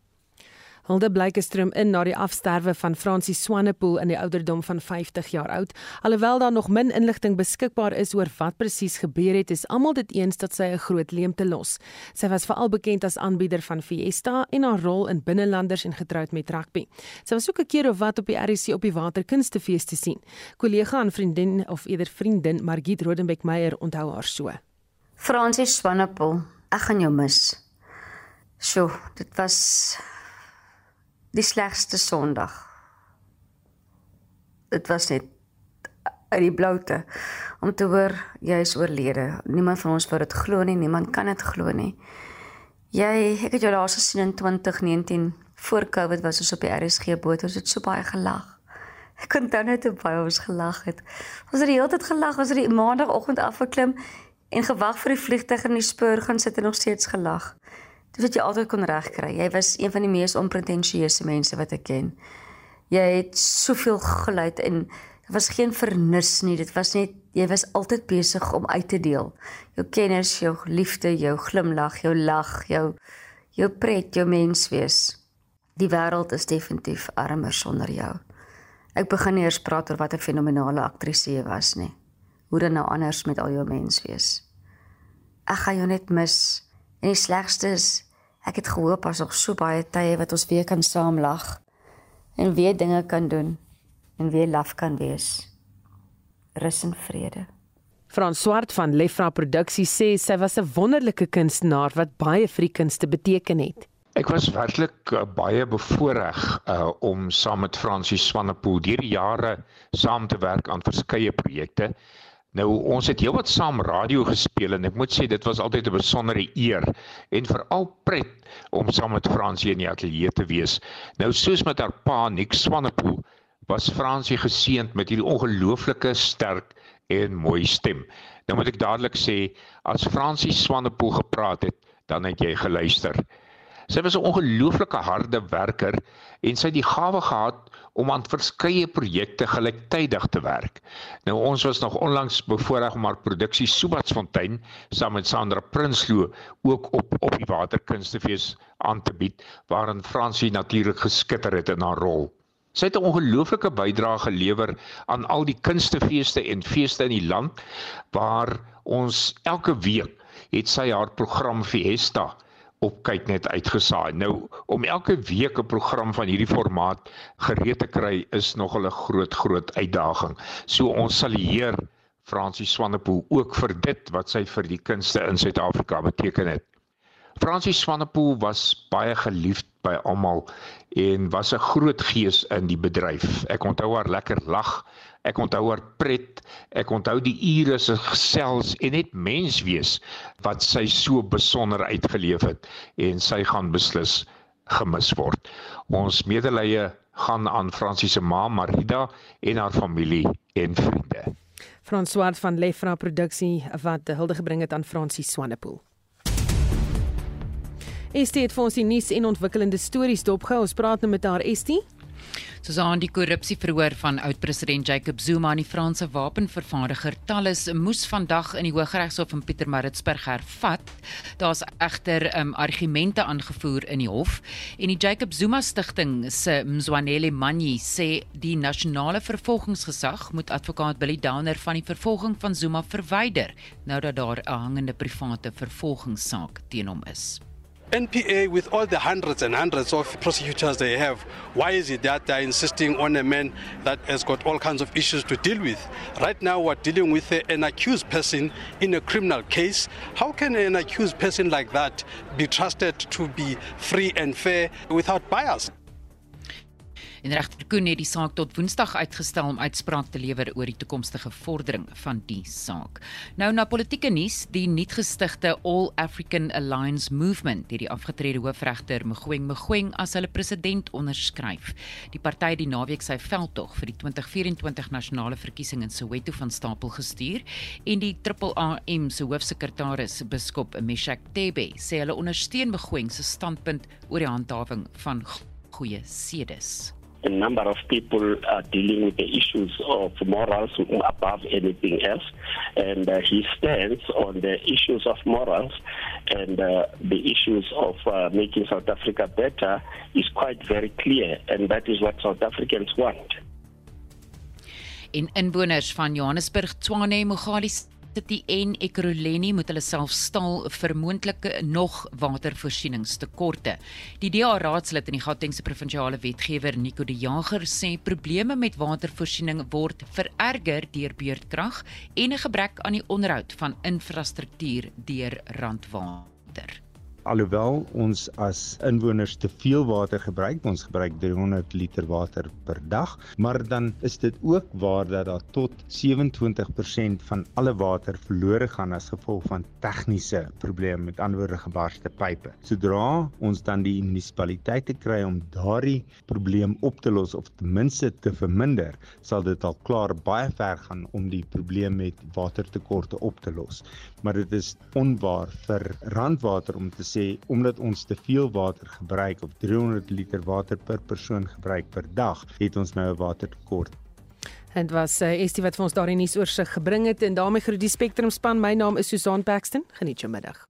B: Hulde Blykestrom in na die afsterwe van Francis Swanepoel in die ouderdom van 50 jaar oud. Alhoewel daar nog min inligting beskikbaar is oor wat presies gebeur het, is almal dit eens dat sy 'n groot leemte los. Sy was veral bekend as aanbieder van Fiesta en haar rol in binnelanders en getroud met rugby. Sy was ook 'n keer of wat op die RC op die Waterkunstefees te sien. Kollega en vriendin of eerder vriendin Margit Rodenbeck Meyer onthou haar so.
S: Francis Swanepoel, ek gaan jou mis. Sjoe, dit was die slegste Sondag. Dit was net uit die bloute om te hoor jy is oorlede. Niemand van ons wou dit glo nie, niemand kan dit glo nie. Jy, ek het jou laas gesien in 2019 voor Covid was ons op die RSG boot, ons het so baie gelag. Ek kon dan net baie ons gelag het. Ons het die hele tyd gelag, ons het die maandagooggend afgeklim en gewag vir die vliegtuig in die spoor gaan sit en nog steeds gelag. Dit wat jy altyd kon regkry. Jy was een van die mees onpretensieuse mense wat ek ken. Jy het soveel geluid en daar was geen vernis nie. Dit was net jy was altyd besig om uit te deel. Jou kenners, jou liefde, jou glimlag, jou lag, jou jou pret, jou menswees. Die wêreld is definitief armer sonder jou. Ek begin eers praat oor wat 'n fenominale aktrise jy was nie. Hoe dan nou anders met al jou menswees. Ek gaan jou net mis. En die slegste is Ek het gehoop as nog so baie tye wat ons weer kan saam lag. en weer dinge kan doen en weer laf kan wees. Rus en vrede.
B: Frans Swart van Lefra Produksie sê sy was 'n wonderlike kunstenaar wat baie vir die kunste beteken het.
T: Ek was werklik uh, baie bevoorreg uh, om saam met Francie Swanepoel deur die jare saam te werk aan verskeie projekte. Nou ons het heelwat saam radio gespeel en ek moet sê dit was altyd 'n besondere eer en veral pret om saam met Francie in die ateljee te wees. Nou soos met haar pa Nick Swanepoel was Francie geseënd met hierdie ongelooflike sterk en mooi stem. Nou moet ek dadelik sê as Francie Swanepoel gepraat het, dan het jy geluister. Sy was 'n ongelooflike harde werker en sy het die gawe gehad om aan verskeie projekte gelyktydig te werk. Nou ons was nog onlangs bevoorreg om haar produksie Subatsfontein saam met Sandra Prinsloo ook op op die Waterkunstefees aan te bied waarin Fransie natuurlik geskitter het in haar rol. Sy het 'n ongelooflike bydrae gelewer aan al die kunstefeeste en feeste in die land waar ons elke week het sy haar program Fiesta op kyk net uitgesaai. Nou om elke week 'n program van hierdie formaat gereed te kry is nog 'n groot groot uitdaging. So ons sal hier Francie Swanepoel ook vir dit wat sy vir die kunste in Suid-Afrika beteken het. Francie Swanepoel was baie geliefd by almal en was 'n groot gees in die bedryf. Ek onthou haar lekker lag Ek onthou haar pret, ek onthou die ure se gesels en net mens wees wat sy so besonder uitgeleef het en sy gaan beslis gemis word. Ons medelee gaan aan Fransie se ma Marida en haar familie en vriende.
B: François van Lefra produksie wat hulde gebring het aan Fransie Swanepoel. Estie het vir ons die nuus en ontwikkelende stories dopgehou. Ons praat nou met haar Estie.
E: Soos aan die korrupsieverhoor van oud-president Jacob Zuma aan die Franse wapenvervaardiger Thales moes vandag in die Hooggeregshof in Pietermaritzburg hervat. Daar's egter um, argumente aangevoer in die hof en die Jacob Zuma stigting se Mzwanele Manyi sê die nasionale vervolgingsgesag moet advokaat Billy Downer van die vervolging van Zuma verwyder nou dat daar 'n hangende private vervolgingssaak teen hom is.
U: NPA, with all the hundreds and hundreds of prosecutors they have, why is it that they're insisting on a man that has got all kinds of issues to deal with? Right now, we're dealing with an accused person in a criminal case. How can an accused person like that be trusted to be free and fair without bias?
E: En regter Koen het die saak tot Woensdag uitgestel om uitspraak te lewer oor die toekomstige vordering van die saak. Nou na politieke nuus, die nuutgestigte All African Alliance Movement het die afgetrede hoofregter Mogoeng Mogoeng as hulle president onderskryf. Die party het die naweek sy veldtog vir die 2024 nasionale verkiesing in Soweto van stapel gestuur en die AAM se hoofsekretaris biskop Meshak Tebe sê hulle ondersteun Mogoeng se standpunt oor die handhawing van goeie sedes.
M: A number of people are dealing with the issues of morals above anything else. And uh, he stands on the issues of morals and uh, the issues of uh, making South Africa better is quite very clear. And that is what South Africans want.
E: In inwoners van Johannesburg, Tshwane Mogale City en Ekurhuleni moet hulle self stal vir moontlike nog watervoorsieningstekorte. Die DA raadslid in die Gautengse provinsiale wetgewer Nico de Jager sê probleme met watervoorsiening word vererger deur beurtkrag en 'n gebrek aan die onderhoud van infrastruktuur deur Randwater
V: alhoewel ons as inwoners te veel water gebruik, ons gebruik 300 liter water per dag, maar dan is dit ook waar dat daar tot 27% van alle water verlore gaan as gevolg van tegniese probleme, met ander woorde gebarste pipe. Sodra ons dan die munisipaliteite kry om daardie probleem op te los of ten minste te verminder, sal dit al klaar baie ver gaan om die probleem met watertekorte op te los. Maar dit is onwaar vir randwater om te sê omdat ons te veel water gebruik of 300 liter water per persoon gebruik per dag, het ons nou 'n watertekort.
B: Dit was uh, Estie wat vir ons daarin nuus oorsig gebring het en daarmee groet die Spectrum span. My naam is Susan Paxton. Geniet jou middag.